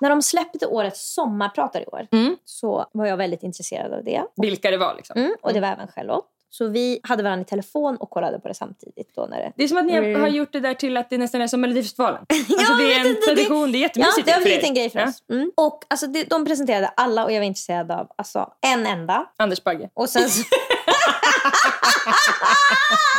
När de släppte årets sommarpratar i år så var jag väldigt intresserad av det. Vilka det var liksom. Mm, och det var även Charlotte. Så vi hade varandra i telefon och kollade på det samtidigt. Då när det... Det är som att ni har- Mm. har gjort det där till att det nästan är som Melodifestivalen. Alltså Ja, det är en inte, tradition, det är Ja, jättemysigt det har blivit en grej för Ja. oss. Mm. Och alltså, det, de presenterade alla och jag var intresserad av alltså, en enda. Anders Bagge. Och sen, så-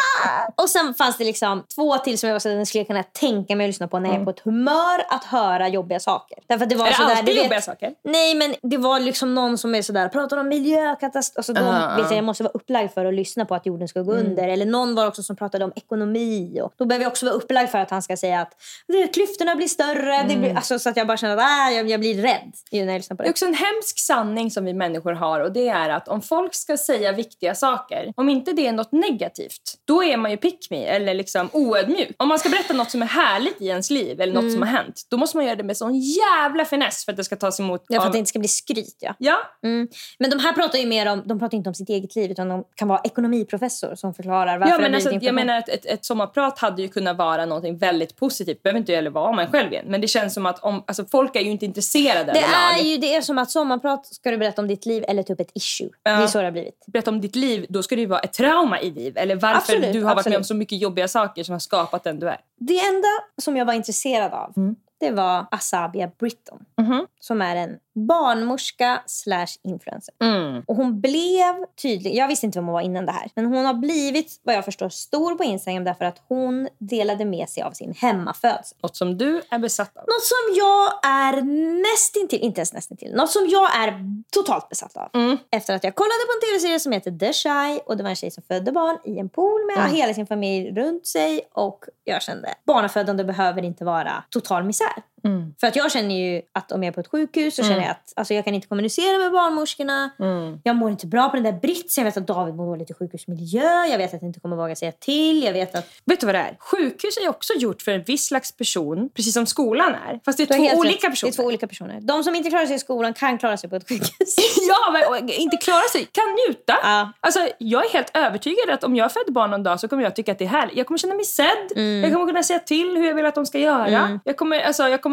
och sen fanns det liksom två till som jag var så att den skulle kunna tänka mig att lyssna på när jag är på ett humör att höra jobbiga saker. Därför det var Är det sådär, alltid vet- jobbiga saker? Nej, men det var liksom någon som är sådär, pratar om miljökatastrof. Alltså, de, Ah, vet ah. jag, jag måste vara upplagd för att lyssna på att jorden ska gå Mm. under. Eller någon var också som pratade om ekonomi. Och då behöver jag också vara upplagd för att han ska säga att det, klyftorna blir större. Det Mm. blir, alltså, så att jag bara känner att äh, jag, jag blir rädd när jag lyssnar på Det är det. också en hemsk sanning som vi människor har och det är att om folk ska säga viktiga saker, om inte det är något negativt, då är man ju pick me eller liksom oödmjuk. Om man ska berätta något som är härligt i ens liv eller något Mm. som har hänt, då måste man göra det med sån jävla finess för att det ska tas emot Ja, för av... att det inte ska bli skryt. Ja. Ja, Mm. Men de här pratar ju mer om, de pratar inte om sitt eget liv utan de kan vara ekonomiprofessor som förklarar varför ja men alltså, jag menar att ett, ett sommarprat hade ju kunnat vara något väldigt positivt. Det behöver inte heller vara om man själv igen. Men det känns som att om, alltså, folk är ju inte intresserade det är ju det är som att sommarprat ska du berätta om ditt liv eller typ ett issue. Det är så det har blivit. berätta om ditt liv, då ska det ju vara ett trauma i ditt liv. Eller varför Absolut, du har varit med om absolut. så mycket jobbiga saker som har skapat den du är. Det enda som jag var intresserad av det var Asabia Britton. Som är en barnmorska slash influencer. Och hon blev tydlig, jag visste inte vem hon var innan det här. Men hon har blivit, vad jag förstår, stor på Instagram därför att hon delade med sig av sin hemmafödsel. Något som du är besatt av. Något som jag är nästintill, inte ens nästintill, något som jag är totalt besatt av. Efter att jag kollade på en tv-serie som heter The Shy och det var en tjej som födde barn i en pool med hela sin familj runt sig och jag kände barnafödande behöver inte vara total misär. För att jag känner ju att om jag är på ett sjukhus så känner jag att alltså, jag kan inte kommunicera med barnmorskorna. Jag mår inte bra på den där britsen. Jag vet att David mår dåligt i sjukhusmiljö. Jag vet att jag inte kommer våga säga till. Jag vet att Vet du vad det är? Sjukhus är också gjort för en viss slags person, precis som skolan är. Fast det är två olika rätt. personer. Det är två olika personer. De som inte klarar sig i skolan kan klara sig på ett sjukhus. Ja, men inte klara sig, kan njuta. Ja. Alltså, jag är helt övertygad att om jag föder barn någon dag så kommer jag tycka att det är härligt. Jag kommer känna mig sedd, Mm. jag kommer kunna säga till hur jag vill att de ska göra. Jag, kommer, alltså, jag kommer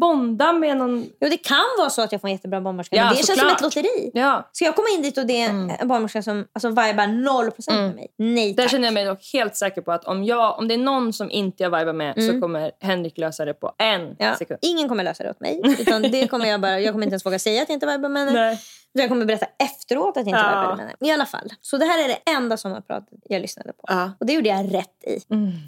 bonda med någon... Jo, det kan vara så att jag får en jättebra barnmorska. Ja, det känns som såklart. ett lotteri. Ja. Ska jag komma in dit och det är en barnmorska som alltså, vibar 0% med mig? Nej Där tack. känner jag mig dock helt säker på att om, jag, om det är någon som inte jag vibar med så kommer Henrik lösa det på en Mm. Ja, sekund. ingen kommer lösa det åt mig. Utan det kommer jag, bara, jag kommer inte ens våga säga att jag inte vibar med henne. Nej. Jag kommer berätta efteråt att jag inte Ja. vibade med henne. I alla fall. Så det här är det enda sommarpratet jag lyssnade på. Ja. Och det gjorde jag rätt i.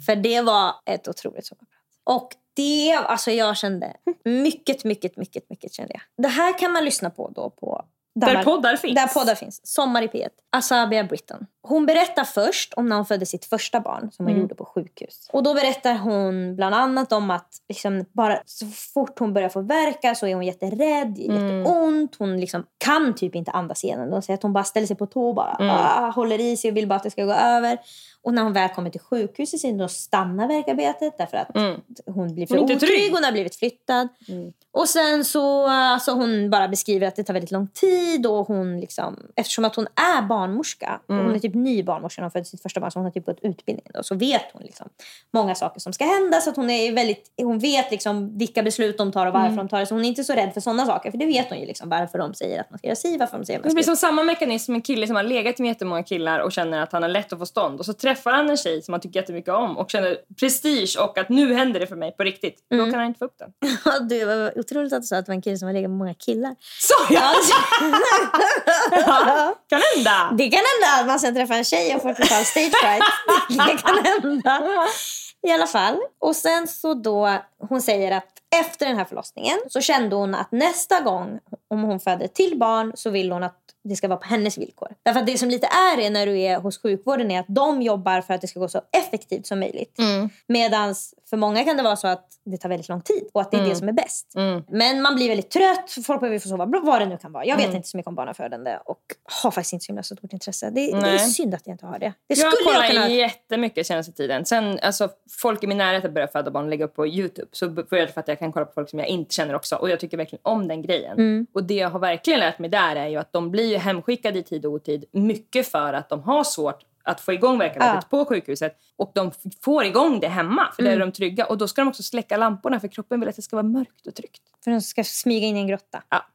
För det var ett otroligt sommarprat. Och det, alltså jag kände mycket, mycket, mycket, mycket kände jag. Det här kan man lyssna på då på där poddar finns. Där poddar finns. Sommar i P1. Asabia Britton. Hon berättar först om när hon födde sitt första barn som hon Mm. gjorde på sjukhus. Och då berättar hon bland annat om att liksom bara så fort hon börjar få verka så är hon jätterädd, Mm. jätteont. Hon liksom kan typ inte andas igenom. De säger att hon bara ställer sig på tå och bara Mm. ah, håller i sig och vill bara att det ska gå över. Och när hon väl kommer till sjukhuset så stannar verkarbetet därför att Mm. hon blir för Hon otrygg. trygg. Hon har blivit flyttad. Mm. Och sen så alltså hon bara beskriver att det tar väldigt lång tid och hon liksom, eftersom att hon är barnmorska, Mm. hon är typ ny barnmorska hon födde sitt första barn, så hon har typ gått utbildningen då, så vet hon liksom många saker som ska hända. Så att hon, är väldigt, hon vet liksom vilka beslut de tar och varför Mm. de tar det. Så hon är inte så rädd för sådana saker, för det vet hon ju liksom varför de säger att man ska göra si, varför de säger att man Det ska blir göra som samma mekanism som en kille som har legat med jättemånga killar och känner att han har lätt att få stånd. Och så träffar han en tjej som han tycker jättemycket om och känner prestige och att nu händer det för mig på riktigt. Då Mm. kan han inte få upp den. Du, otroligt att du sa att det var en kille som har legat med många killar. Så ja! ja! Kan hända! Det kan hända att man sen träffar en tjej och får total stage fright. Det kan hända. I alla fall. Och sen så då, hon säger att efter den här förlossningen så kände hon att nästa gång om hon föder till barn så vill hon att det ska vara på hennes villkor. Därför att det som lite är är när du är hos sjukvården är att de jobbar för att det ska gå så effektivt som möjligt. Medan för många kan det vara så att det tar väldigt lång tid och att det är det som är bäst. Mm. Men man blir väldigt trött, folk behöver få sova, vad det nu kan vara. Jag vet Mm. inte så mycket om barnafödande och har faktiskt inte så himla stort intresse. Det, det är synd att jag inte har det. Det Jag skulle har jag kunna... jättemycket senaste tiden. Sen, alltså, folk i min närhet har börjat föda barn och lägga upp på Youtube. Så började det för att jag kan kolla på folk som jag inte känner också. Och jag tycker verkligen om den grejen. Mm. Och det jag har verkligen lärt mig där är ju att de blir ju hemskickade i tid och otid. Mycket för att de har svårt att få igång verkarbetet på sjukhuset. Och de får igång det hemma, för Mm. där är de trygga. Och då ska de också släcka lamporna för kroppen vill att det ska vara mörkt och tryggt. För de ska smyga in i en grotta. Ja.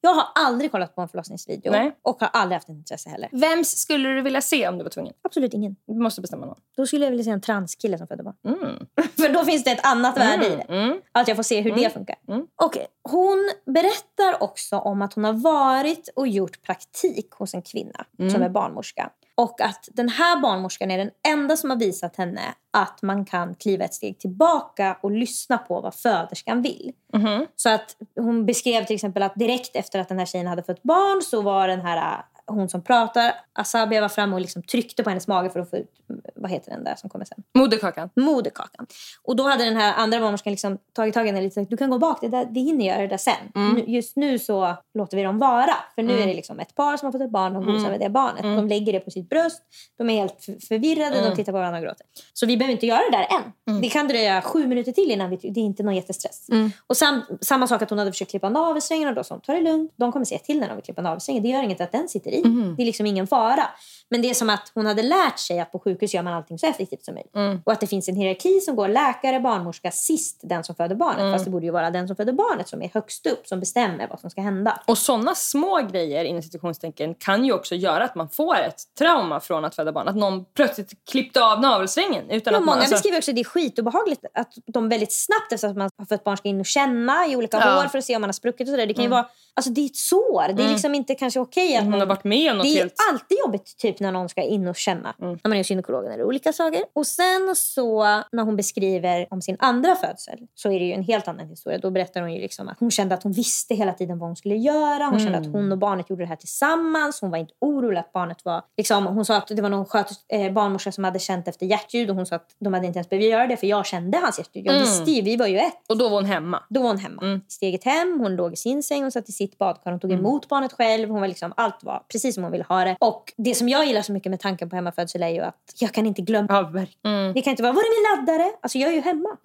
Jag har aldrig kollat på en förlossningsvideo Nej. och har aldrig haft intresse heller. Vems skulle du vilja se om du var tvungen? Absolut ingen. Du måste bestämma någon. Då skulle jag vilja se en transkille som föder barn. Mm. För då finns det ett annat värde i det. Mm. Att jag får se hur det funkar. Mm. Okej. Hon berättar också om att hon har varit och gjort praktik hos en kvinna Mm. som är barnmorska. Och att den här barnmorskan är den enda som har visat henne att man kan kliva ett steg tillbaka och lyssna på vad föderskan vill. Mhm. Så att hon beskrev till exempel att direkt efter att den här tjejen hade fött barn så var den här hon som pratar, Asabia var framme och liksom tryckte på hennes mage för att få ut, vad heter den där som kommer sen? Moderkakan. moderkakan. Och då hade den här andra barnmorskan liksom tagit tag i henne lite du kan gå bak, det där, vi hinner göra det där sen. Nu, just nu så låter vi dem vara. För nu är det liksom ett par som har fått ett barn, de gosar med det barnet. De lägger det på sitt bröst, de är helt förvirrade, de tittar på varandra och gråter. Så vi behöver inte göra det där än. Det kan dröja sju minuter till innan vi, det är inte någon jättestress. Och sam, samma sak att hon hade försökt klippa navelsträngen och då sa hon ta det lugnt. De kommer säga till när de vill klippa navelsträngen. Det gör inget att den sitter i. Det är liksom ingen fara. Men det är som att hon hade lärt sig att på sjukhus gör man allting så effektivt som möjligt. Och att det finns en hierarki som går läkare, barnmorska, sist den som föder barnet. Fast det borde ju vara den som föder barnet som är högst upp som bestämmer vad som ska hända. Och sådana små grejer inom situationstecken kan ju också göra att man får ett trauma från att föda barn. Att någon plötsligt klippte av navelsträngen. Utan Ja, att många man, alltså, beskriver också att det är skitobehagligt att de väldigt snabbt efter att man har fött barn ska in och känna i olika Ja. hår för att se om man har spruckit och sådär. Det kan ju vara, alltså det är ett sår. Det är liksom inte kanske okej att hon man har varit med om något Det är helt... alltid jobbigt typ när någon ska in och känna. När man är hos gynekologen eller olika saker. Och sen så när hon beskriver om sin andra födsel så är det ju en helt annan historia. Då berättar hon ju liksom att hon kände att hon visste hela tiden vad hon skulle göra. Hon kände att hon och barnet gjorde det här tillsammans. Hon var inte orolig att barnet var... Liksom, hon sa att det var någon sköt, eh, barnmorska som hade känt efter hjärtljud och hon sa att de hade inte ens behövt göra det för jag kände hans hjärtljud. Jag visste ju, vi var ju ett. Och då var hon hemma. Då var hon hemma. Steget hem, hon låg i sin säng, hon satt i sitt badkar, hon tog emot barnet själv. Hon var liksom, allt var precis som hon ville ha det. Och det som jag gillar så mycket med tanken på hemmafödsel är ju att jag kan inte glömma. Ja, verkligen. Det kan inte vara, var är min laddare? Alltså jag är ju hemma.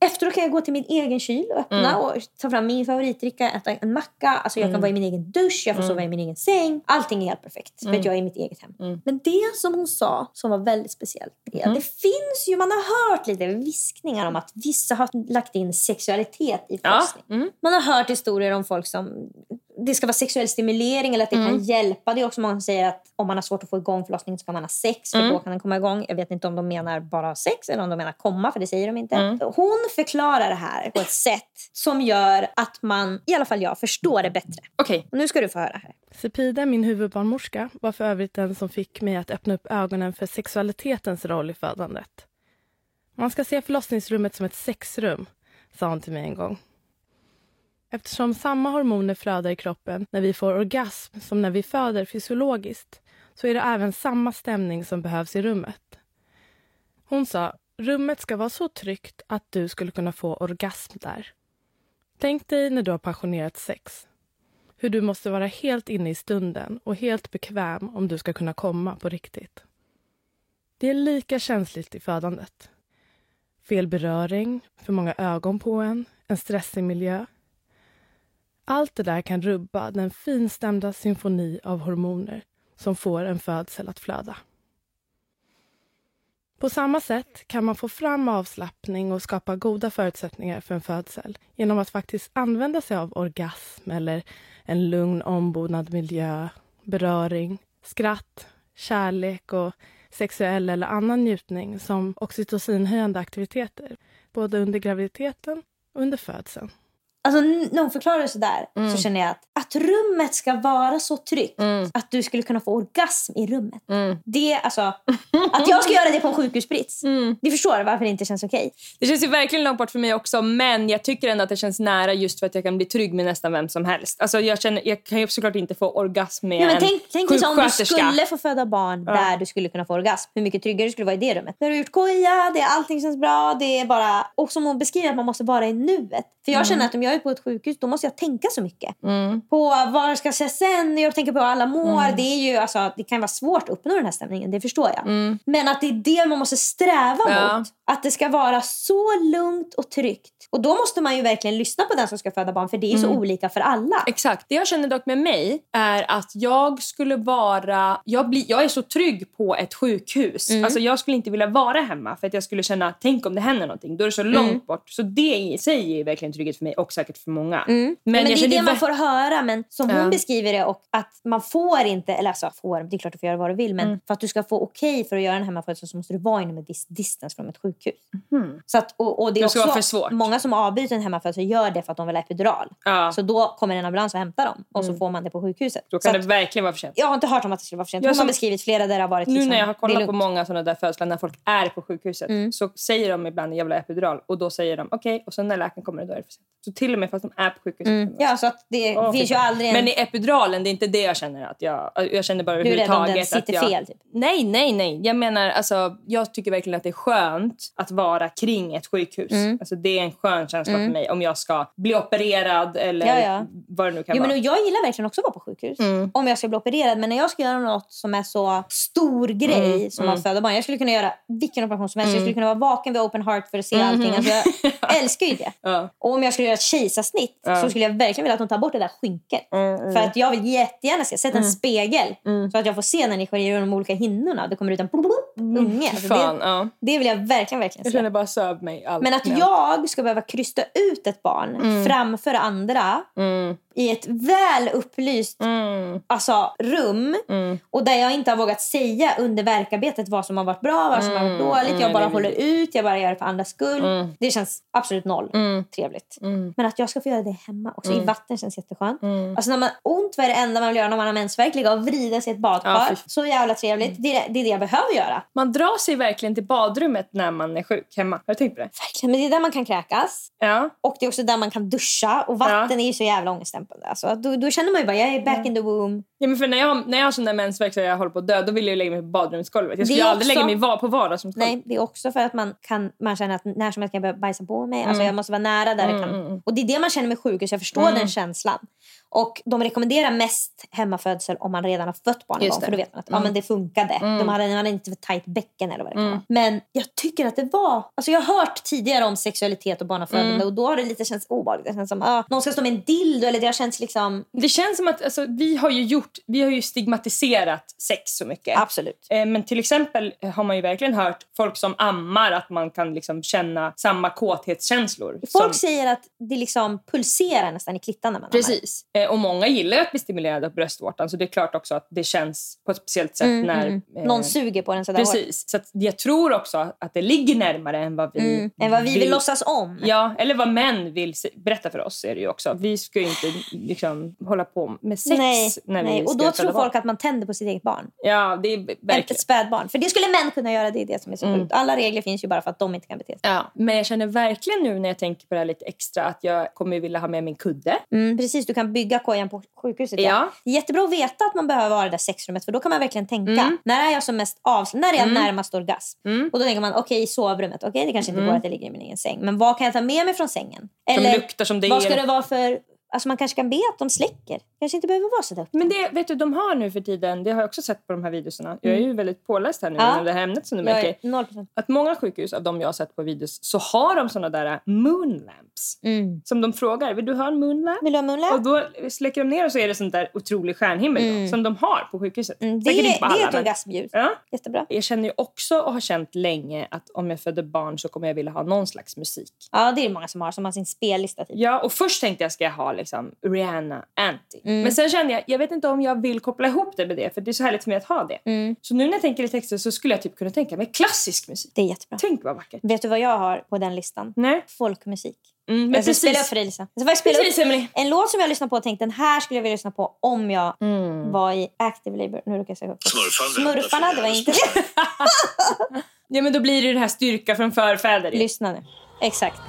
Efteråt kan jag gå till min egen kyl och öppna och ta fram min favoritdricka, äta en macka. Alltså jag kan vara i min egen dusch, jag får sova i min egen säng. Allting är helt perfekt för att jag är i mitt eget hem. Men det som hon sa som var väldigt speciellt är att det finns ju, man har hört lite viskningar om att vissa har lagt in sexualitet i Ja. förlossning. Man har hört historier om folk som det ska vara sexuell stimulering eller att det kan hjälpa. Det är också många som säger att om man har svårt att få igång förlossningen så kan man ha sex för då kan den komma igång. Jag vet inte om de menar bara sex eller om de menar komma för det säger de inte. Hon förklarar det här på ett sätt som gör att man, i alla fall jag, förstår det bättre. Okej. Och nu ska du få höra här. Sepida, min huvudbarnmorska, var för övrigt den som fick mig att öppna upp ögonen för sexualitetens roll i födandet. Man ska se förlossningsrummet som ett sexrum, sa hon till mig en gång. Eftersom samma hormoner flödar i kroppen när vi får orgasm som när vi föder fysiologiskt så är det även samma stämning som behövs i rummet. Hon sa, rummet ska vara så tryggt att du skulle kunna få orgasm där. Tänk dig när du har passionerat sex. Hur du måste vara helt inne i stunden och helt bekväm om du ska kunna komma på riktigt. Det är lika känsligt i födandet. Fel beröring, för många ögon på en, en stressig miljö. Allt det där kan rubba den finstämda symfoni av hormoner som får en födsel att flöda. På samma sätt kan man få fram avslappning och skapa goda förutsättningar för en födsel genom att faktiskt använda sig av orgasm eller en lugn ombonad miljö, beröring, skratt, kärlek och sexuell eller annan njutning som oxytocinhöjande aktiviteter både under graviditeten och under födseln. Alltså när hon förklarar det sådär Mm. så känner jag att, att rummet ska vara så tryggt att du skulle kunna få orgasm i rummet. Mm. Det, alltså, att jag ska göra det på en sjukhusbrits. Mm. Vi förstår varför det inte känns okej. Det känns ju verkligen långt bort för mig också men jag tycker ändå att det känns nära just för att jag kan bli trygg med nästan vem som helst. Alltså jag, känner, jag kan ju såklart inte få orgasm med Ja, men en tänk tänk dig om du skulle få föda barn där du skulle kunna få orgasm. Hur mycket tryggare du skulle vara i det rummet. Där du har gjort koja, det, allting känns bra. Det är bara... Och som hon beskriver att man måste vara i nuet. För jag känner att om jag är på ett sjukhus då måste jag tänka så mycket. Mm. På vad ska jag säga sen, jag tänker på hur alla mår. Det, är ju, alltså, det kan vara svårt att uppnå den här stämningen, det förstår jag. Men att det är det man måste sträva Mm. Ja. mot. Att det ska vara så lugnt och tryggt. Och då måste man ju verkligen lyssna på den som ska föda barn för det är så Mm. olika för alla. Exakt. Det jag känner dock med mig är att jag skulle vara... Jag, blir, jag är så trygg på ett sjukhus. Mm. Alltså jag skulle inte vilja vara hemma för att jag skulle känna tänk om det händer någonting. Då är det så Mm. långt bort. Så det i sig är verkligen trygghet för mig och säkert för många. Men, Mm. men det är det man får höra. Men som hon Ja. beskriver det, och att man får inte, eller alltså får, det är klart du får göra vad du vill, men Mm. för att du ska få okej för att göra en hemmafödsel så måste du vara inom ett dis- distance från ett sjukhus. Mhm. Så att, och, och det är Det ska också, vara för svårt. Många som avbryter en hemmafödsel gör det för att de vill ha epidural. Ja. Så då kommer en ambulans och hämtar dem och så får man det på sjukhuset. Då Så kan att, det verkligen vara för sent. jag har inte hört om att det skulle vara för sent. Jag har som- beskrivit flera där det har varit Nu liksom, när jag har kollat på många sådana där födslar när folk är på sjukhuset Mm. så säger de ibland jag vill ha epidural och då säger de okej och sen när läkaren kommer då är det för sent. Så till och med fast de är på sjukhuset. Mm. Ja, så att det Åh, finns ju aldrig en... Men i epiduralen, det är inte det jag känner att jag... Jag känner bara Du är rädd om överhuvudtaget den att sitter jag... fel, typ. Nej, nej, nej. Jag menar alltså, jag tycker verkligen att det är skönt att vara kring ett sjukhus. Mm. Alltså det är en skön känsla för mig om jag ska bli opererad eller Ja, ja. vad det nu kan Jo, men vara. och jag gillar verkligen också att vara på sjukhus. Mm. Om jag ska bli opererad. Men när jag ska göra något som är så stor grej Mm, som att föda barn. Jag skulle kunna göra vilken operation som helst. Jag skulle kunna vara vaken vid open heart för att se allting. Alltså, jag älskar ju det. Ja. Och om jag skulle göra ett kejsarsnitt så skulle jag verkligen vilja att de tar bort det där skynket. För att jag vill jättegärna se, sätta en spegel så att jag får se när ni skär i de olika hinnorna. Det kommer ut en unge. Alltså, det, det vill jag verkligen, verkligen Jag se. känner bara söv mig allt. Men att jag ska behöva krysta ut ett barn framför andra Mm, i ett väl upplyst mm, alltså, rum mm. och där jag inte har vågat säga under verkarbetet vad som har varit bra, vad som har varit Mm, dåligt. mm, Jag bara det är håller ut, jag bara gör det för andras skull. Mm. Det känns absolut noll Mm. trevligt. Mm. Men att jag ska få göra det hemma också i vatten känns jätteskönt. Mm. Alltså när man ont, vad är det enda man vill göra när man har mensvärk? Ligga och vrida sig i ett badkar. Ja, så jävla trevligt. Det, är, det jag behöver göra. Man drar sig verkligen till badrummet när man är sjuk hemma. Har du tänkt på det? Verkligen. Men det är där man kan kräkas. Ja. Och det är också där man kan duscha. Och vatten är ju så jävla ångestdämpande. Alltså, då, då känner man ju bara, jag är back in the womb. Ja, men för när, jag, när jag har sån där mensvärk så jag håller på att dö, då vill jag lägga mig på badrumsgolvet. Jag skulle ju aldrig också- lägga mig på vardagsrumsgolvet. Nej, det är också för att man, kan, man känner att när som helst kan jag börja bajsa på mig. Alltså jag måste vara nära där det kan. Och det är det man känner med sjukhus. Jag förstår den känslan. Och de rekommenderar mest hemmafödsel om man redan har fött barn en gång. För då vet man att ja, men det funkade. De hade, de hade inte för tajt bäcken eller vad det kan vara. Men jag tycker att det var... Alltså jag har hört tidigare om sexualitet och barnafödande och då har det lite känts obehagligt. Det känns som ah, någon ska stå med en dildo eller det har känts liksom... Det känns som att alltså, vi har ju gjort, vi har ju stigmatiserat sex så mycket. Absolut. Eh, Men till exempel har man ju verkligen hört folk som ammar att man kan liksom känna samma kåthetskänslor. Folk som, säger att det liksom pulserar nästan i klittan när man ammar. Precis. Eh, Och många gillar att bli stimulerade av bröstvårtan så det är klart också att det känns på ett speciellt sätt Mm, när... mm. eh, Någon suger på den sådär. Precis. Så jag tror också att det ligger närmare än vad vi Mm. Än vad vi vill låtsas om. Ja, eller vad män vill se- berätta för oss är det ju också. Vi ska ju inte liksom hålla på med sex Nej, när vi Nej, och ska då föda tror barn. folk att man tänder på sitt eget barn. Ja, det är verkligen. ett spädbarn. För det skulle män kunna göra, det är det som är så Mm. sjukt. Alla regler finns ju bara för att de inte kan bete sig. Ja, men jag känner verkligen nu när jag tänker på det här lite extra att jag kommer vilja ha med min kudde. Mm, precis, du kan bygga kojan på sjukhuset. Ja. Är jättebra att veta att man behöver vara i det där sexrummet för då kan man verkligen tänka. Mm. När är jag som mest avslappnad? När är jag Mm. närmast orgasm? Mm. Och då tänker man, okej i sovrummet, okej det kanske inte Mm. går att jag ligger i min egen säng. Men vad kan jag ta med mig från sängen? Som Eller luktar som det vad ska det vara för... Alltså man kanske kan be att de släcker. kanske inte behöver vara så där. Men det vet du, de har nu för tiden, det har jag också sett på de här videorna. Jag är ju väldigt påläst här nu Ja. inom det här ämnet som du märker. är 0%. Att många sjukhus av de jag har sett på videos så har de såna där moonlamps. Mm. Som de frågar, vill du ha en moonlamp? Vill du ha munläpp? Och då släcker de ner och så är det sånt där otrolig stjärnhimmel då, Mm. som de har på sjukhuset. Mm, det, inte på det är alla, ett orgasmljud. Ja. Jättebra. Jag känner ju också och har känt länge att om jag föder barn så kommer jag vilja ha någon slags musik. Ja, det är det många som har. Som har sin spellista. Typ. Ja, och först tänkte jag ska jag ha liksom Rihanna Anti. Mm. Men sen kände jag, jag vet inte om jag vill koppla ihop det med det för det är så härligt för mig att ha det. Mm. Så nu när jag tänker i texter så skulle jag typ kunna tänka mig klassisk musik. Det är jättebra. Tänk vad vackert. Vet du vad jag har på den listan? Nej. Folkmusik. Mm, men jag ska spela upp precis. för dig Lisa. Jag ska faktiskt spela Precis upp en låt som jag lyssnade på och tänkte den här skulle jag vilja lyssna på om jag Mm. var i active labor. Nu råkar jag säga. Smurfarna. Smurfarna, det var inte det. Ja men då blir det det här styrka från förfäder. Lyssna nu. Exakt.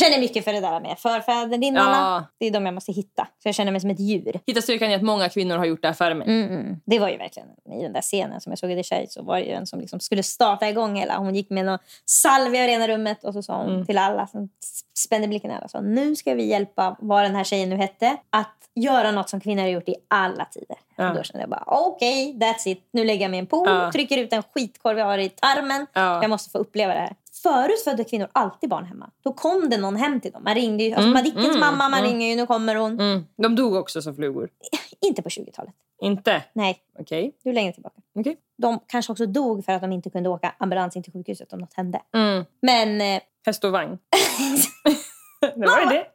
Jag känner mycket för det där med förfäderinnarna. Ja. Det är de jag måste hitta. Så jag känner mig som ett djur. Hitta styrkan i att många kvinnor har gjort det här före mig. Mm, mm. Det var ju verkligen i den där scenen som jag såg i The Tjej så var det ju en som liksom skulle starta igång hela. Hon gick med någon salvia i rena rummet och så sa hon Mm. till alla som spände blicken i alla. Så, nu ska vi hjälpa vad den här tjejen nu hette att göra något som kvinnor har gjort i alla tider. Ja. Och då kände jag bara okej, that's it. Nu lägger jag mig i en pool, Ja. trycker ut en skitkorv jag har i tarmen. Ja. Jag måste få uppleva det här. Förut födde kvinnor alltid barn hemma. Då kom det någon hem till dem. Man ringde ju, alltså Mm, Madickens mm, mamma, man mm. ringer ju, nu kommer hon. Mm. De dog också som flugor. Inte på 20-talet. Inte? Nej, Okej. du är längre tillbaka. Okej. De kanske också dog för att de inte kunde åka ambulans in till sjukhuset om något hände. Mm. Men eh, Häst och vagn. det var ju det.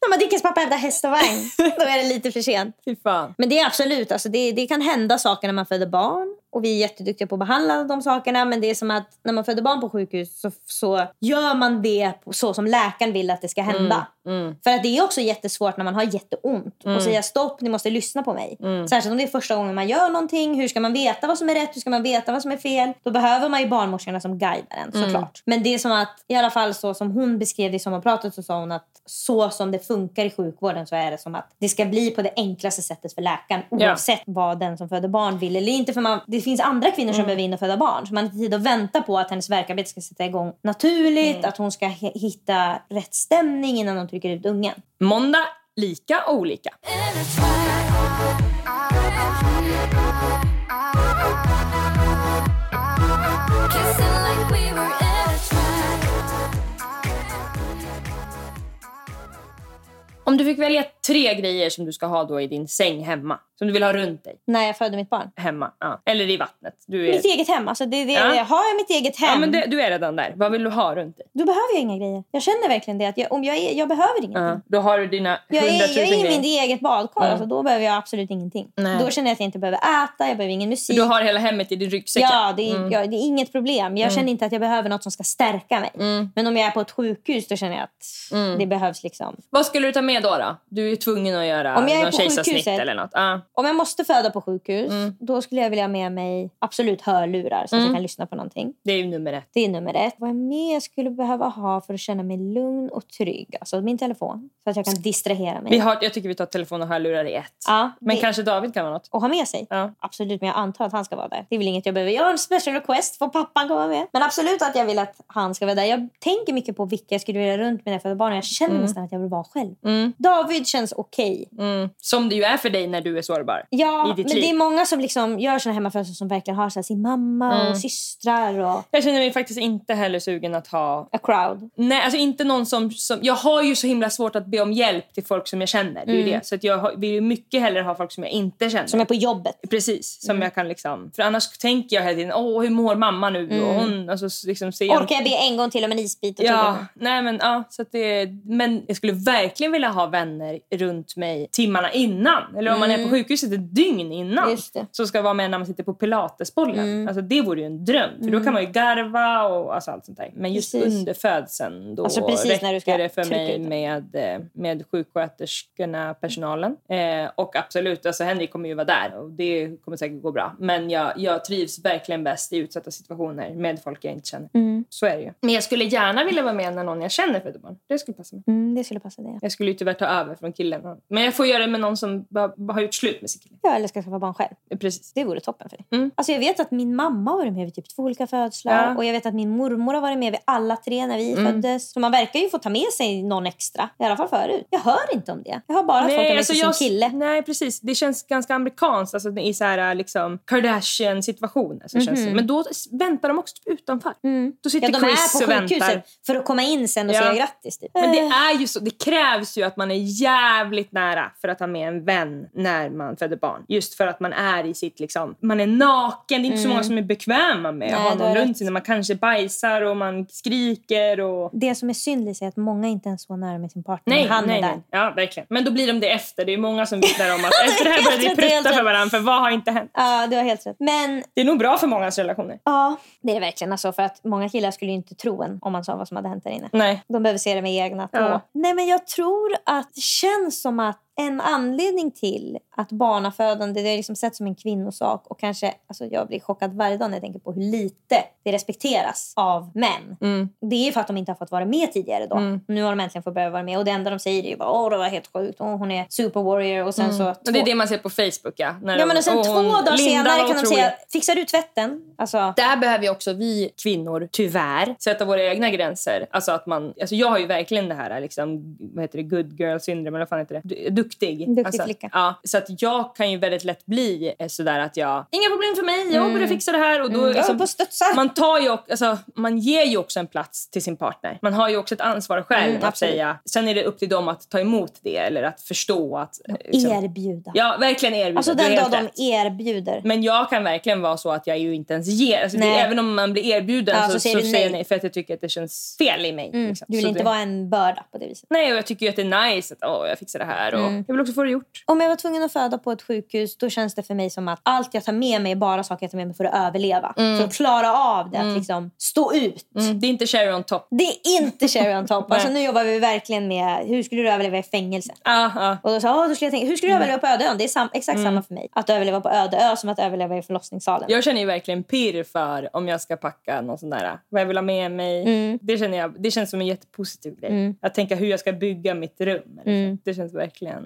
när Madickens pappa hävdar häst och vagn, då är det lite för sent. Fy fan. Men det är absolut, alltså det, det kan hända saker när man föder barn. Och vi är jätteduktiga på att behandla de sakerna. Men det är som att när man föder barn på sjukhus så, så gör man det så som läkaren vill att det ska hända. Mm. För att det är också jättesvårt när man har jätteont och säga stopp, ni måste lyssna på mig. Mm. Särskilt om det är första gången man gör någonting. Hur ska man veta vad som är rätt? Hur ska man veta vad som är fel? Då behöver man ju barnmorskorna som guidar en Mm. såklart. Men det är som att, i alla fall så som hon beskrev det i sommarpratet så sa hon att så som det funkar i sjukvården så är det som att det ska bli på det enklaste sättet för läkaren Ja. oavsett vad den som föder barn vill eller inte. För man, det finns andra kvinnor som behöver in och föda barn så man har inte tid att vänta på att hennes verkarbete ska sätta igång naturligt, att hon ska hitta rätt stämning innan de trycker ut ungen. Måndag, lika olika. Om du fick välja tre grejer som du ska ha då i din säng hemma. Som du vill ha runt dig. När jag födde mitt barn. Hemma. Ja. Eller i vattnet. Du är... Mitt eget hem. Alltså det, det, Ja. Har jag mitt eget hem, Ja, men det, du är redan där. Vad vill du ha runt dig? då behöver jag inga grejer. Jag känner verkligen det. Att jag, om jag, är, jag behöver ingenting. Ja. Då har du dina hundratusen jag är i grejer. mitt eget badkar. Mm. Alltså, då behöver jag absolut ingenting. Nej. Då känner jag att jag inte behöver äta, jag behöver ingen musik. Du har hela hemmet i din ryggsäck. Ja, det är, Mm. ja, det är inget problem. Jag känner inte att jag behöver något som ska stärka mig. Mm. Men om jag är på ett sjukhus då känner jag att Mm. det behövs liksom. Vad skulle du ta med då? då? Du är tvungen att göra Om jag är någon kejsarsnitt eller något. Ja. Om jag måste föda på sjukhus Mm. då skulle jag vilja ha med mig absolut hörlurar så att Mm. jag kan lyssna på någonting. Det är ju nummer ett. Det är nummer ett. Vad jag mer skulle behöva ha för att känna mig lugn och trygg. Alltså min telefon. Så att jag kan distrahera mig. Vi har, jag tycker vi tar telefon och hörlurar i ett. ja, Men det- kanske David kan vara något. Och ha med sig. Ja. Absolut, men jag antar att han ska vara där. Det är väl inget jag behöver. Jag har en special request. Får pappan komma med? Men absolut att jag vill att han ska vara där. Jag tänker mycket på vilka jag skulle vilja runt jag föder barn. Jag känner nästan att jag vill vara själv. Mm. David känns känns okej. Mm. Som det ju är för dig när du är sårbar. Ja, men liv. det är många som liksom gör såna hemmafödslar som verkligen har så här, sin mamma Mm. och systrar och Jag känner mig faktiskt inte heller sugen att ha... a crowd. Nej, alltså inte någon som, som... Jag har ju så himla svårt att be om hjälp till folk som jag känner. Det är ju det. Så att jag vill ju mycket hellre ha folk som jag inte känner. Som är på jobbet. Precis, som Mm. jag kan liksom... För annars tänker jag hela tiden, åh hur mår mamma nu? Och hon, alltså, liksom, ser Orkar jag be en gång till om en isbit? Och Ja, nej men, ja, så att det, men jag skulle verkligen vilja ha vänner runt mig timmarna innan. Eller om man är på sjukhuset ett dygn innan. Mm. Så ska vara med när man sitter på pilatesbollen. Alltså, det vore ju en dröm. För då kan man ju garva och alltså, allt sånt där. Men just Precis. under födseln då Alltså, precis räcker när du ska det för mig med, eh, med sjuksköterskorna, personalen. Eh, och absolut, alltså Henrik kommer ju vara där och det kommer säkert gå bra. Men jag, jag trivs verkligen bäst i utsatta situationer med folk jag inte känner. Mm. Så är det ju. Men jag skulle gärna vilja vara med när någon jag känner föder barn. Det skulle passa mig. Mm, det skulle passa dig. Jag skulle ju tyvärr ta över från killen. Men jag får göra det med någon som har gjort slut med sin kille. Ja, eller ska skaffa barn själv. Precis. Det vore toppen för dig. Mm. Alltså jag vet att min mamma har varit med vid typ två olika födslar. Ja. Och jag vet att min mormor har varit med vid alla tre när vi Mm. föddes. Så man verkar ju få ta med sig någon extra. I alla fall förut. Jag hör inte om det. Jag hör bara att folk har med sig alltså sin kille. nej, precis. Det känns ganska amerikanskt alltså, i så här, liksom, Kardashian-situationer. Känns det. Men då väntar de också typ utanför. Då sitter. Ja, de Chris är på sjukhuset för att komma in sen och Ja. säga grattis. Typ. Men det Eh, är ju så, det krävs ju att man är jävligt nära för att ha med en vän när man föder barn. Just för att man är i sitt liksom, man är naken. Det är inte så många som är bekväma med att Mm. Nej, ha du har någon runt sig när man kanske bajsar och man skriker och... Det som är synd Lisa, är att många inte ens var nära med sin partner Nej, han nej, är där. Ja, verkligen. Men då blir de det efter. Det är många som vittnar om att efter det här helt började vi rätt, helt prutta för varandra för vad har inte hänt? Ja, du har helt rätt. Men Det är nog bra för mångas relationer. ja, det är det verkligen. Alltså, för att många killar skulle ju inte tro en om man sa vad som hade hänt där inne. Nej. De behöver se det med egna Ja. ja. Nej, men jag tror att det känns som att en anledning till att barnafödande det är liksom sett som en kvinnosak och kanske, alltså jag blir chockad varje dag när jag tänker på hur lite det respekteras av män. Mm. Det är för att de inte har fått vara med tidigare då. Nu har de äntligen fått börja vara med och det enda de säger är ju bara åh det var helt sjukt, åh, hon är super warrior och sen så... Mm. Och det är det man ser på Facebook ja. När Ja men och sen och två hon- dagar Linda senare kan de säga fixar du tvätten? Alltså, Där behöver ju också vi kvinnor, tyvärr, sätta våra egna gränser. Alltså att man, alltså jag har ju verkligen det här, liksom, vad heter det, good girl syndrome, eller vad fan heter det? Du- Duktig. Duktig alltså, flicka. Ja, så att jag kan ju väldigt lätt bli eh, sådär att jag, inga problem för mig, jag börjar fixa det här. Och då, Mm. alltså, på man, tar ju, alltså, man ger ju också en plats till sin partner. Man har ju också ett ansvar själv Mm, att absolut. säga. Sen är det upp till dem att ta emot det eller att förstå att... eh, liksom- erbjuda. Ja, verkligen erbjuda. alltså den dag de erbjuder. Men jag kan verkligen vara så att jag ju inte ens ger. Alltså det, även om man blir erbjuden Ja, så, så säger så säger jag nej. för att jag tycker att det känns fel i mig. Mm. liksom. Du vill Så inte det, vara en börda på det viset. Nej, och jag tycker ju att det är nice att åh, jag fixar det här. Och Mm. Jag vill också få det gjort. Om jag var tvungen att föda på ett sjukhus då känns det för mig som att allt jag tar med mig är bara saker jag tar med mig för att överleva. För att klara av det, att liksom stå ut. Mm. Det är inte cherry on top. Det är inte cherry on top. alltså, nu jobbar vi verkligen med hur skulle du överleva i fängelse. Ah, ah. Och då sa jag, då skulle jag tänka, hur skulle du överleva på öde ön? Det är sam- exakt samma för mig. Att överleva på öde ö som att överleva i förlossningssalen. Jag känner ju verkligen pirr för om jag ska packa någon sån där, vad jag vill ha med mig. Mm. Det, känner jag, det känns som en jättepositiv grej. Att tänka hur jag ska bygga mitt rum. så. Det känns verkligen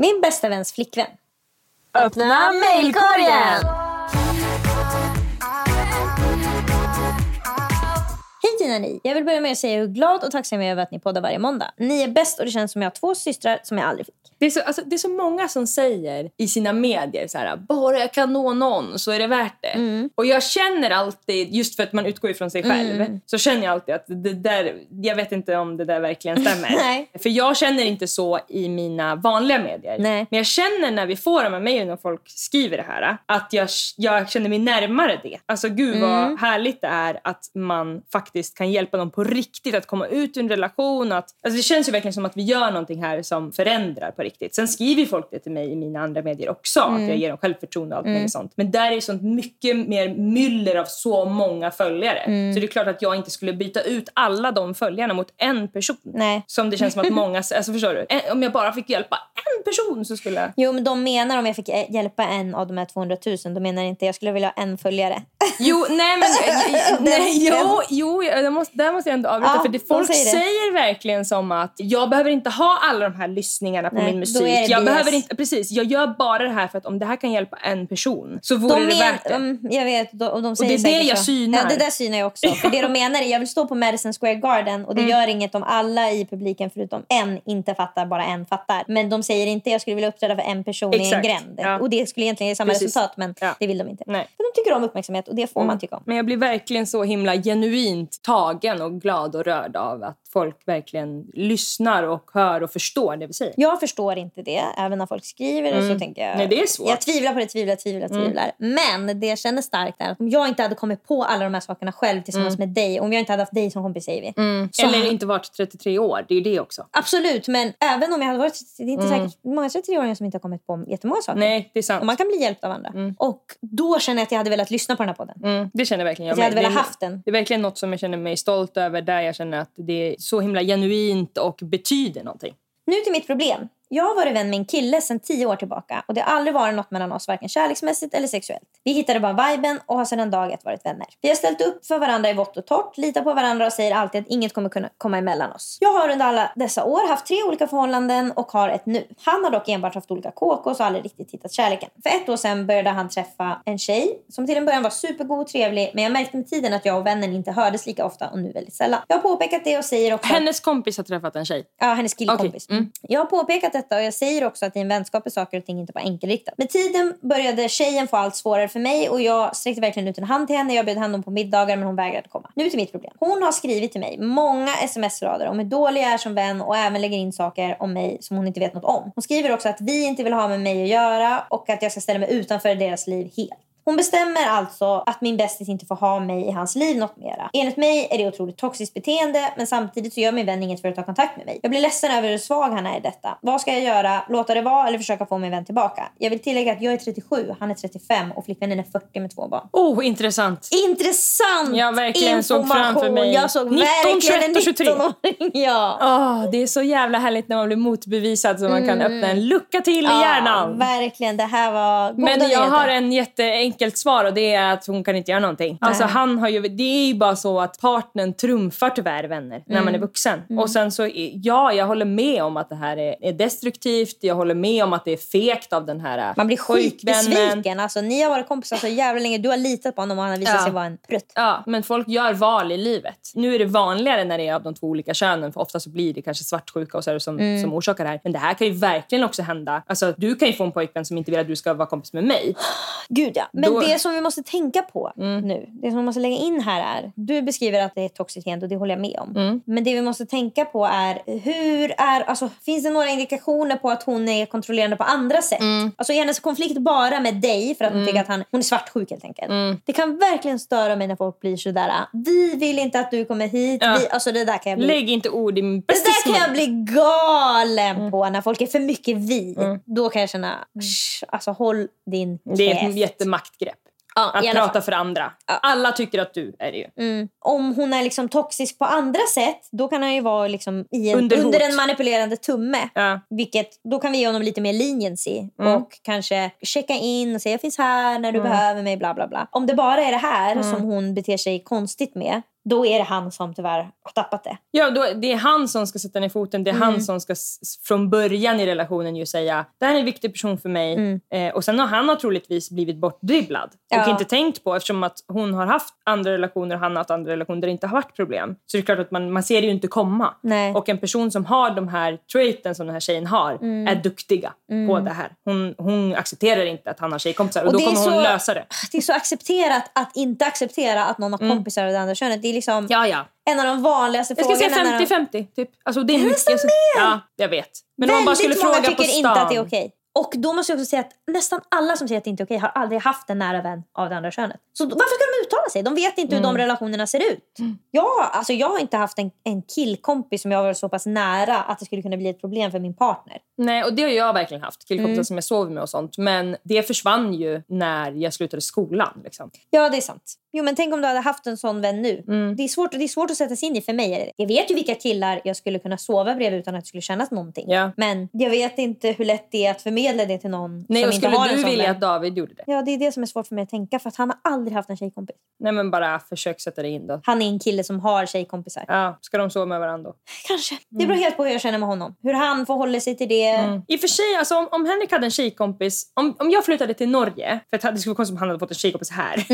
Min bästa väns flickvän. Öppna mejlkorgen! Hej Tina ni! Jag vill börja med att säga hur glad och tacksam jag är över att ni poddar varje måndag. Ni är bäst och det känns som jag har två systrar som jag aldrig fick. Det är, så, alltså, det är så många som säger i sina medier så här, bara jag kan nå någon så är det värt det. Mm. Och jag känner alltid, just för att man utgår ifrån sig själv, Mm. så känner jag alltid att det där, jag vet inte om det där verkligen stämmer. För jag känner inte så i mina vanliga medier. Nej. Men jag känner när vi får de här mejlen och folk skriver det här, att jag, jag känner mig närmare det. Alltså gud Mm. vad härligt det är att man faktiskt kan hjälpa dem på riktigt att komma ut ur en relation. Att, alltså det känns ju verkligen som att vi gör någonting här som förändrar på riktigt. Sen skriver folk det till mig i mina andra medier också, att jag ger dem självförtroende och allt möjligt sånt. Men där är det sånt mycket mer myller av så många följare. Så det är klart att jag inte skulle byta ut alla de följarna mot en person. Nej. Som det känns som att många... Alltså förstår du? En- Om jag bara fick hjälpa en person så skulle. Jo men de menar om jag fick hjälpa en av de här 200 000, då menar inte jag skulle vilja ha en följare. Jo, nej men... nej, Den- jo, jo jag måste, där måste jag ändå avbryta. Ja, för det, de folk säger säger, det. verkligen som att jag behöver inte ha alla de här lyssningarna på Nej, min musik. Jag behöver inte, precis, jag gör bara det här för att om det här kan hjälpa en person så vore De det men, värt det. de, jag vet, de, och de säger det är det jag så. synar. Ja, det där synar jag också. För det de menar är jag vill stå på Madison Square Garden och det Mm. gör inget om alla i publiken förutom en inte fattar, bara en fattar. Men de säger inte jag skulle vilja uppträda för en person i en Exakt. gränd. Ja. Och det skulle egentligen ge samma Precis. resultat men Ja. det vill de inte. Nej. Men de tycker om uppmärksamhet och det får man tycka om. Men jag blir verkligen så himla genuint tagen och glad och rörd av att folk verkligen lyssnar och hör och förstår det vi säger. Jag förstår inte det. Även när folk skriver det så tänker jag... Mm. Nej, det är svårt. Jag tvivlar på det, tvivlar, tvivlar, tvivlar. Men det jag känner starkt är att om jag inte hade kommit på alla de här sakerna själv tillsammans med dig. Om jag inte hade haft dig som kompis säger vi. Så Mm. Eller inte varit 33 år, det är ju det också. Absolut, men även om jag hade varit... Det är inte säkert många 33-åringar som inte har kommit på jättemånga saker. Mm. Nej, det är sant. Och man kan bli hjälpt av andra. Och då känner jag att jag hade velat lyssna på den här podden. Mm, det känner verkligen jag Att jag hade med. velat haft den. Det är verkligen något som jag känner mig stolt över där jag känner att det är så himla genuint och betyder någonting. Nu till mitt problem. Jag har varit vän med en kille sedan tio år tillbaka och det har aldrig varit något mellan oss, varken kärleksmässigt eller sexuellt. Vi hittade bara viben och har sedan dag ett varit vänner. Vi har ställt upp för varandra i vått och torrt, litar på varandra och säger alltid att inget kommer kunna komma emellan oss. Jag har under alla dessa år haft tre olika förhållanden och har ett nu. Han har dock enbart haft olika KKs och aldrig riktigt hittat kärleken. För ett år sedan började han träffa en tjej som till en början var supergod och trevlig men jag märkte med tiden att jag och vännen inte hördes lika ofta och nu väldigt sällan. Jag har påpekat det och säger också Hennes kompis har träffat en tjej. Ja, hennes killkompis. Okej, mm. Jag har påpekat detta och jag säger också att i en vänskap är saker och ting inte bara enkelriktat. Med tiden började tjejen få allt svårare för mig och jag sträckte verkligen ut en hand till henne. Jag bjöd hand om på middagar men hon vägrade komma. Nu till mitt problem. Hon har skrivit till mig många sms-rader om hur dålig jag är som vän och även lägger in saker om mig som hon inte vet något om. Hon skriver också att vi inte vill ha med mig att göra och att jag ska ställa mig utanför deras liv helt. Hon bestämmer alltså att min bästis inte får ha mig i hans liv något mera. Enligt mig är det otroligt toxiskt beteende men samtidigt så gör min vän inget för att ta kontakt med mig. Jag blir ledsen över hur svag han är i detta. Vad ska jag göra? Låta det vara eller försöka få min vän tillbaka? Jag vill tillägga att jag är 37, han är 35 och flickvännen är 40 med två barn. Oh, intressant! Intressant Jag verkligen såg framför mig Jag såg 19, verkligen en 21 och 23. 19-åring. Ja. Åh, det är så jävla härligt när man blir motbevisad så man kan öppna en lucka till i Mm. Ja, hjärnan. verkligen. Det här var goda Men jag nyheter. har en jätteenkelt svar och det är att hon kan inte göra någonting. Alltså han har ju, det är ju bara så att partnern trumfar tyvärr vänner när Mm. man är vuxen. Och sen så, ja jag håller med om att det här är, är destruktivt. Jag håller med om att det är fegt av den här Man blir skitbesviken. Alltså, ni har varit kompisar så jävla länge. Du har litat på honom och han har visat Ja. sig vara en prutt. Ja, men folk gör val i livet. Nu är det vanligare när det är av de två olika könen, för ofta så blir det kanske svartsjuka och så som, Mm. som orsakar det här. Men det här kan ju verkligen också hända. Alltså, du kan ju få en pojkvän som inte vill att du ska vara kompis med mig. Gud ja. Det Men Då- det som vi måste tänka på nu, det som vi måste lägga in här är, du beskriver att det är beteende och det håller jag med om. Men det vi måste tänka på är, hur är, alltså, finns det några indikationer på att hon är kontrollerande på andra sätt? Alltså är hennes konflikt bara med dig för att hon tycker att han, hon är svartsjuk helt enkelt. Det kan verkligen störa mig när folk blir sådär, vi vill inte att du kommer hit. Ja. Vi, alltså det där kan jag bli Lägg inte ord i min det bästis där kan jag bli galen på när folk är för mycket vi. Mm. Då kan jag känna, "Shh, alltså håll din Det är ett käft." Jättemaktgrepp. Ja, Att prata fall. för andra. Alla tycker att du är det ju. Mm. Om hon är liksom toxisk på andra sätt, då kan han ju vara liksom i en, Under under, en manipulerande tumme. Ja. Vilket, då kan vi ge honom lite mer leniency Mm. och kanske checka in och säga jag finns här när du behöver mig. bla bla bla. Om det bara är det här Mm. som hon beter sig konstigt med, då är det han som tyvärr har tappat det. Ja, då, det är han som ska sätta ner foten. Det är Mm. han som ska från början i relationen ju säga det här är en viktig person för mig. Eh, och sen har han troligtvis blivit bortdribblad. Och Mm. Ja. inte tänkt på eftersom att hon har haft andra relationer och han har haft andra relationer där det inte har varit problem. Så det är klart att man, man ser det ju inte komma. Nej. Och en person som har de här traiten som den här tjejen har Mm. är duktiga på det här. Hon, hon accepterar inte att han har tjejkompisar och, Och då kommer hon så- lösa det. Det är så accepterat att inte acceptera att någon har kompisar av det andra könet. Det är liksom Mm. Ja, ja. en av de vanligaste Jag ska säga frågorna. när de- 50-50 typ. Alltså, det är mycket. nästan Ja, jag vet. Men om man bara skulle Väldigt många fråga tycker på inte att det är stan. okej. Och då måste jag också säga att nästan alla som säger att det inte är okej har aldrig haft en nära vän av det andra könet. Så varför ska de uttala sig? De vet inte hur Mm. de relationerna ser ut. Jag, alltså jag har inte haft en, en killkompis som jag varit så pass nära att det skulle kunna bli ett problem för min partner. Nej, och det har jag verkligen haft. Killkompisar Mm. som jag sover med och sånt. Men det försvann ju när jag slutade skolan. Liksom. Ja, det är sant. Jo, men tänk om du hade haft en sån vän nu. Mm. Det, är svårt, det är svårt att sätta sig in i för mig. Jag vet ju vilka killar jag skulle kunna sova bredvid utan att det skulle kännas någonting. Ja. Men jag vet inte hur lätt det är att förmedla det till någon Nej, som inte skulle har en du sån vilja vän. att David gjorde det? Ja, det är det som är svårt för mig att tänka. För att han har aldrig haft en tjejkompis. Nej, men bara försök sätta dig in då. Han är en kille som har tjejkompisar. Ja, ska de sova med varandra då? Kanske. Det beror helt på hur jag känner med honom. Hur han förhåller sig till det. I och för sig, alltså, om, om Henrik hade en tjejkompis... Om, om jag flyttade till Norge, för att det skulle vara konstigt om han hade fått en tjejkompis här.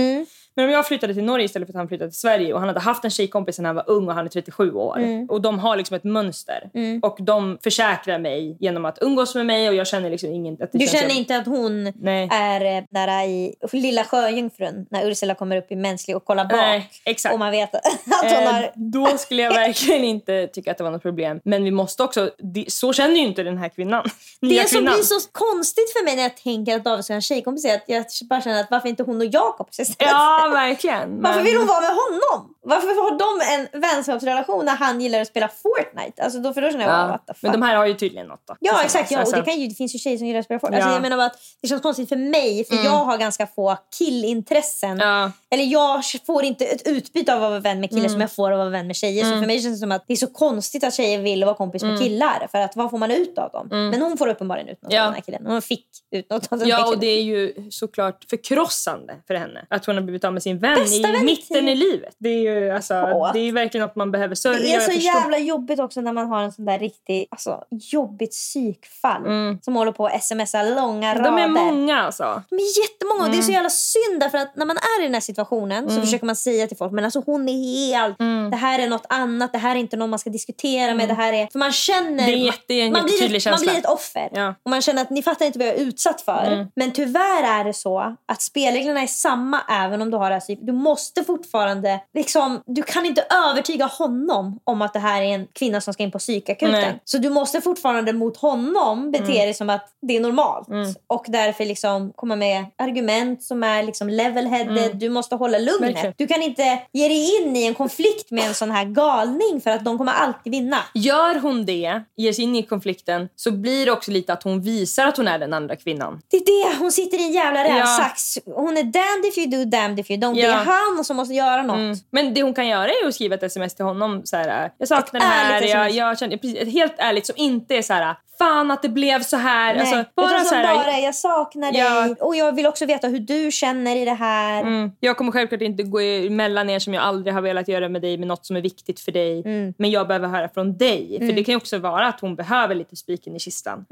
Mm. Men om jag flyttade till Norge istället för att han flyttade till Sverige och han hade haft en tjejkompis när han var ung och han är 37 år. Mm. Och de har liksom ett mönster. Och de försäkrar mig genom att umgås med mig och jag känner liksom ingen... Att Du känner som- inte att hon Nej. är eh, där i Lilla Sjöjungfrun när Ursula kommer upp i mänsklig och kollar bak. Nej, exakt. Och man vet att hon Eh, har... Då skulle jag verkligen inte tycka att det var något problem. Men vi måste också... Så känner ju inte den här kvinnan. Nya Det som kvinnan. blir så konstigt för mig när jag tänker att David ska ha en tjejkompis är att jag bara känner att varför inte hon och jag kompis istället? Ja, verkligen. Varför Men- vill hon vara med honom? Varför har de en vänskapsrelation när han gillar att spela Fortnite? Alltså då, för då känner jag, Ja. what the fuck. Men de här har ju tydligen något då. Ja exakt, ja, och Alltså, det, kan ju, det finns ju tjejer som gillar att spela Fortnite. Alltså, Ja. jag menar att det känns konstigt för mig för jag har ganska få killintressen. Ja. Eller jag får inte ett utbyte av att vara vän med killar som jag får av att vara vän med tjejer. Så för mig känns det som att det är så konstigt att tjejer vill vara kompis med killar. För att vad får man ut av dem? Men hon får uppenbarligen ut något Ja. av den här killen. Hon fick ut något av den här Ja, och det är ju såklart förkrossande för henne att hon har blivit av med sin vän Bästa i vän mitten i livet. Det är ju alltså, det är verkligen något man behöver sörja. Det är så jävla jobbigt också när man har en sån där riktigt alltså, jobbigt psykfall. Som håller på att smsa långa rader. Mm. De är många alltså. De är jättemånga och det är så jävla synd därför att när man är i den här situationen Mm. så försöker man säga till folk men alltså hon är helt, det här är något annat, det här är inte någon man ska diskutera med, det här är, för man känner, Mm. Det är jätte- en man, blir ett, man blir ett offer. Ja. Och man känner att ni fattar inte vad jag är utsatt för. Mm. Men tyvärr är det så att spelreglerna är samma även om du har det här Du måste fortfarande, liksom, du kan inte övertyga honom om att det här är en kvinna som ska in på psykakuten. Så du måste fortfarande mot honom bete Mm. dig som att det är normalt. Och därför liksom komma med argument som är liksom level-headed. Du måste hålla lugnet. Mm. Du kan inte ge dig in i en konflikt med en sån här galning för att de kommer alltid vinna. Gör hon det, ger sig in i konflikten, så blir det också lite att hon visar att hon är den andra kvinnan. Det är det, hon sitter i en jävla Ja. rävsax. Hon är damned if you do, damned if you don't. Det Ja. är han som måste göra något. Mm. Men det hon kan göra är att skriva ett sms till honom. Så här, jag saknar det här. Jag, jag känner, precis, helt ärligt som inte är så här. Fan att det blev så här. Nej. Alltså, bara Utan så här, bara jag saknar Ja. dig och jag vill också veta hur du känner i det här. Mm. Jag kommer självklart inte gå emellan er som jag aldrig har velat göra med dig med något som är viktigt för dig. Mm. Men jag behöver höra från dig. För det kan också vara att hon behöver lite spiken i kistan.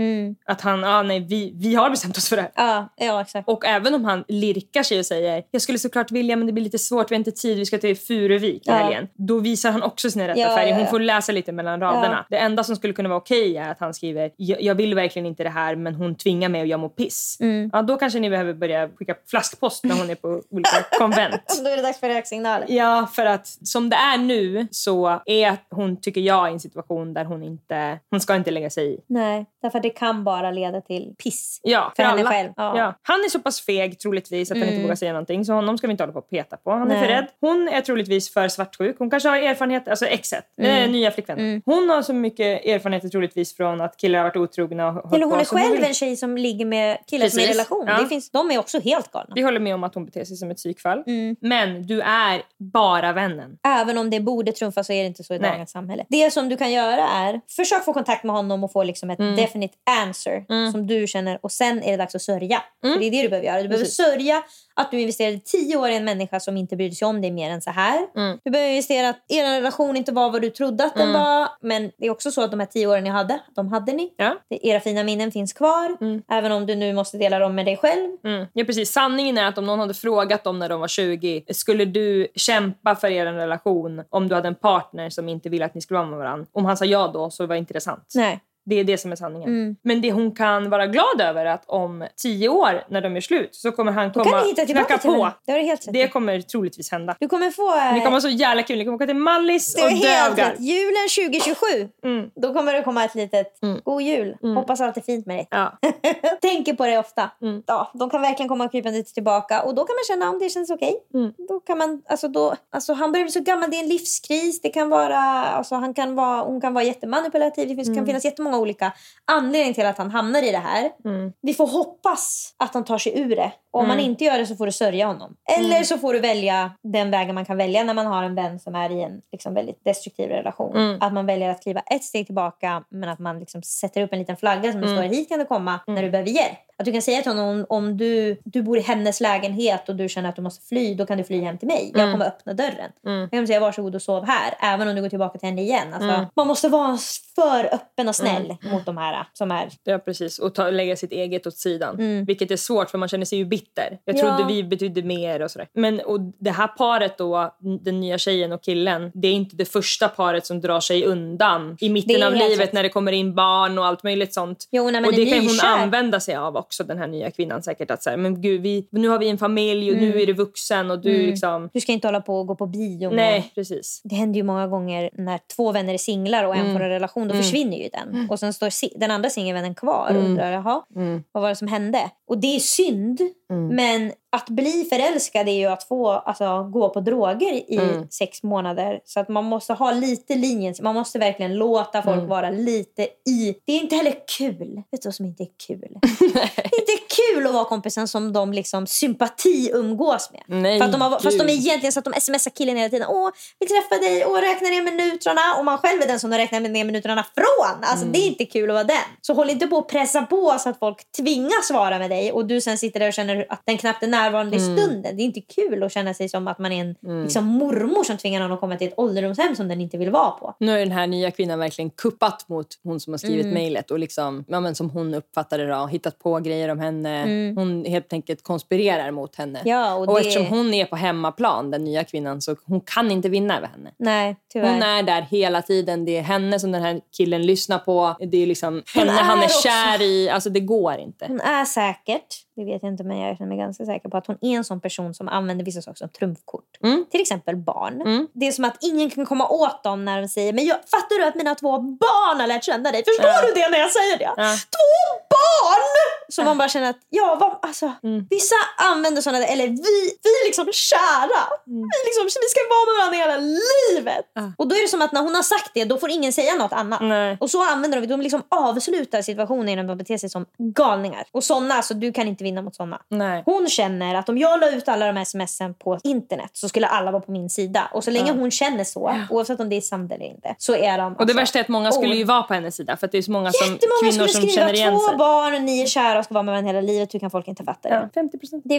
Att han, ah, nej vi, vi har bestämt oss för det här. Ja, ja exakt. Och även om han lirkar sig och säger jag skulle såklart vilja men det blir lite svårt, vi har inte tid, vi ska till Furuvik Ja. helgen. Då visar han också sina rätta Ja, färger. Hon får läsa lite mellan raderna. Det enda som skulle kunna vara okej är att han skriver jag, jag vill verkligen inte det här men hon tvingar mig och jag mår piss. Mm. Ja, då kanske ni behöver börja skicka flaskpost när hon är på olika konvent. Då är det dags för röksignaler. Ja, för att som det är nu så är hon, tycker jag, i en situation där hon inte, hon ska inte lägga sig i. Nej, därför att det kan bara leda till piss. Ja, För för, henne alla. själv, ja. Ja. Han är så pass feg troligtvis att han inte Mm. vågar säga någonting så honom ska vi inte hålla på och peta på. Han är Nej. för rädd. Hon är troligtvis för svartsjuk. Hon kanske har erfarenhet, alltså exet, Mm. eh, nya flickvännen. Hon har så mycket erfarenheter troligtvis från att killar varit otrogna. och Eller hon är hon själv vill- en tjej som ligger med killar som är i relation. Ja. Det finns, de är också helt galna. Vi håller med om att hon beter sig som ett psykfall. Mm. Men du är bara vännen. Även om det borde trumfa så är det inte så i dagens samhälle. Det som du kan göra är försök få kontakt med honom och få liksom ett Mm. definite answer som du känner och sen är det dags att sörja. Mm. Det är det du behöver göra. Du behöver Precis. sörja att du investerade tio år i en människa som inte brydde sig om dig mer än så här. Mm. Du behöver investera att er relation inte var vad du trodde att den Mm. var. Men det är också så att de här tio åren ni hade, de hade ni. Ja. Era fina minnen finns kvar. Mm. Även om du nu måste dela dem med dig själv. Mm. Ja, precis. Sanningen är att om någon hade frågat dem när de var 20, skulle du kämpa för er relation om du hade en partner som inte ville att ni skulle vara med varandra? Om han sa ja då så var inte det sant. Nej. Det är det som är sanningen. Mm. Men det hon kan vara glad över är att om tio år när de är slut så kommer han komma tillbaka knacka på. Det har helt Det kommer troligtvis hända. Du kommer få... eh, Det kommer vara så jävla kul. Ni kommer åka till Mallis Det och dögar. rätt. Julen 2027. Mm. Då kommer det komma ett litet Mm. god jul. Mm. Hoppas allt är fint med dig. Ja. Tänker på det ofta. Mm. Ja, de kan verkligen komma krypande tillbaka och då kan man känna om det känns okej. Mm. Då kan man, alltså då, alltså han börjar bli så gammal, det är en livskris. Det kan vara, alltså han kan vara, hon kan vara jättemanipulativ. Det finns, kan finnas jättemånga olika anledningar till att han hamnar i det här. Mm. Vi får hoppas att han tar sig ur det. Och om Mm. man inte gör det så får du sörja honom. Eller så får du välja den vägen man kan välja när man har en vän som är i en liksom, väldigt destruktiv relation. Mm. Att man väljer att kliva ett steg tillbaka men att man liksom sätter upp en liten flagga som det Mm. står hit kan du komma när du behöver hjälp. Att du kan säga till honom om, du, du bor i hennes lägenhet och du känner att du måste fly, då kan du fly hem till mig. Jag Mm. kommer öppna dörren. Mm. Jag kan säga varsågod och sov här, även om du går tillbaka till henne igen. Alltså, Mm. Man måste vara för öppen och snäll mot de här som är... Ja, precis. Och ta, lägga sitt eget åt sidan. Mm. Vilket är svårt för man känner sig ju bitter. Jag Ja. trodde vi betydde mer och sådär. Men och det här paret då, den nya tjejen och killen, det är inte det första paret som drar sig undan i mitten av livet rätt. när det kommer in barn och allt möjligt sånt. Jo, och det kan hon använda sig av också, den här nya kvinnan säkert. Att säga, men gud, vi, nu har vi en familj och Mm. nu är du vuxen och du Mm. liksom... Du ska inte hålla på och gå på bio. Nej, precis. Det händer ju många gånger när två vänner är singlar och en Mm. får en relation. Då Mm. försvinner ju den. Och sen står den andra singelvännen kvar och Mm. undrar jaha, Mm. vad var det som hände? Och det är synd. Mm. Men att bli förälskad är ju att få alltså, gå på droger i Mm. sex månader. Så att man måste ha lite linjen. Man måste verkligen låta folk Mm. vara lite i. Det är inte heller kul. Vet du vad som inte är kul? det är inte kul att vara kompisen som de liksom sympati umgås med. Nej, För att de har, fast de är egentligen så att de smsar killen hela tiden. Åh, vi träffar dig. Åh, räkna ner minuterna. Och man själv är den som de räknar ner minuterna från. Alltså det är inte kul att vara den. Så håll inte på att pressa på så att folk tvingas vara med dig. Och du sen sitter där och känner att den knappt är närvarande i stunden. Det är inte kul att känna sig som att man är en liksom, mormor som tvingar någon att komma till ett ålderdomshem som den inte vill vara på. Nu har den här nya kvinnan verkligen kuppat mot hon som har skrivit Mm. mejlet och liksom, ja, men som hon uppfattade det hittat på grejer om henne. Mm. Hon helt enkelt konspirerar mot henne. Ja, och och det- eftersom hon är på hemmaplan, den nya kvinnan, så hon kan inte vinna över henne. Nej, tyvärr. Hon är där hela tiden. Det är henne som den här killen lyssnar på. Det är liksom henne han är är också- kär i. Alltså det går inte. Hon är säkert, det vet jag inte men jag känner mig ganska säker på att hon är en sån person som använder vissa saker som trumfkort. Mm. Till exempel barn. Mm. Det är som att ingen kan komma åt dem när de säger men jag, fattar du att mina två barn har lärt känna dig? Förstår Ja. du det när jag säger det? Ja. Två barn! Så man bara känner att ja, vad, alltså, Mm. vissa använder sådana där, eller vi, vi är liksom kära. Vi, liksom, vi ska vara med varandra hela livet. Ja. Och då är det som att när hon har sagt det då får ingen säga något annat. Nej. Och så använder de, de liksom avslutar situationen genom att bete sig som galningar. Och såna, alltså du kan inte vinna mot såna. Nej. Hon känner att om jag la ut alla de här smsen på internet så skulle alla vara på min sida. Och så länge Ja. hon känner så, oavsett om det är sant eller inte, så är de... Och det alltså- värsta är att många skulle ju vara på hennes sida. För att det är så många som, Jättemånga kvinnor skulle som skriva känner igen två sig. barn och ni är kära och ska vara med varandra hela livet. Hur kan folk inte fatta det? Ja, 50 procent. Ja,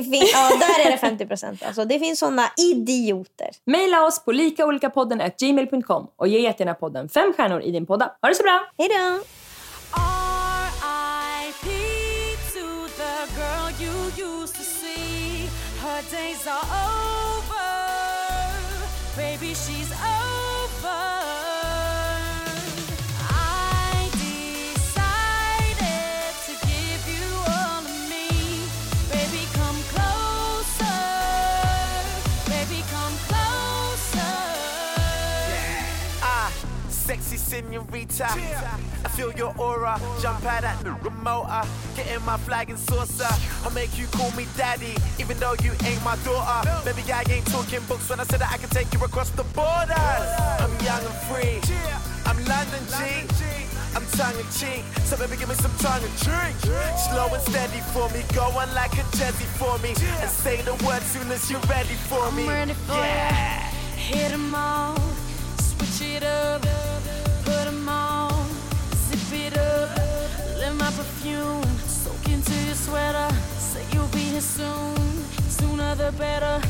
där är det 50 procent. Alltså, det finns såna idioter. Maila oss på likaolikapodden gmail.com och ge jättegärna podden fem stjärnor i din podda. Ha det så bra! Hej då! Days are over. Baby, she's senorita. I feel your aura, jump out at the remote. uh, Get in my flag and saucer. I'll make you call me daddy, even though you ain't my daughter. Baby, I ain't talking books when I said that I can take you across the borders. I'm young and free, I'm London G. I'm tongue in cheek, so baby give me some tongue and drink. Slow and steady for me, go on like a Jesse for me, and say the word soon as you're ready for me. I'm ready for yeah. Hit 'em all, switch it up, perfume soak into your sweater. Say you'll be here soon, sooner the better.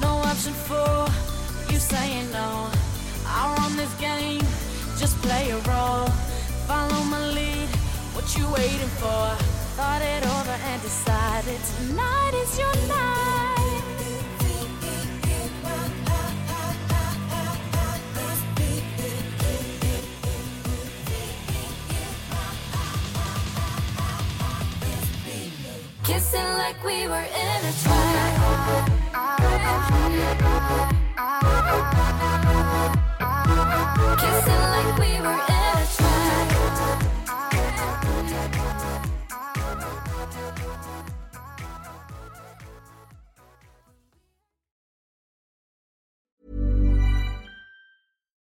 No option for you saying no. I run this game, just play a role. Follow my lead, what you waiting for? Thought it over and decided tonight is your night. Kissing like we were in a. Kissing like we were in a.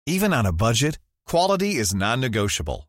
Even on a budget, quality is non-negotiable.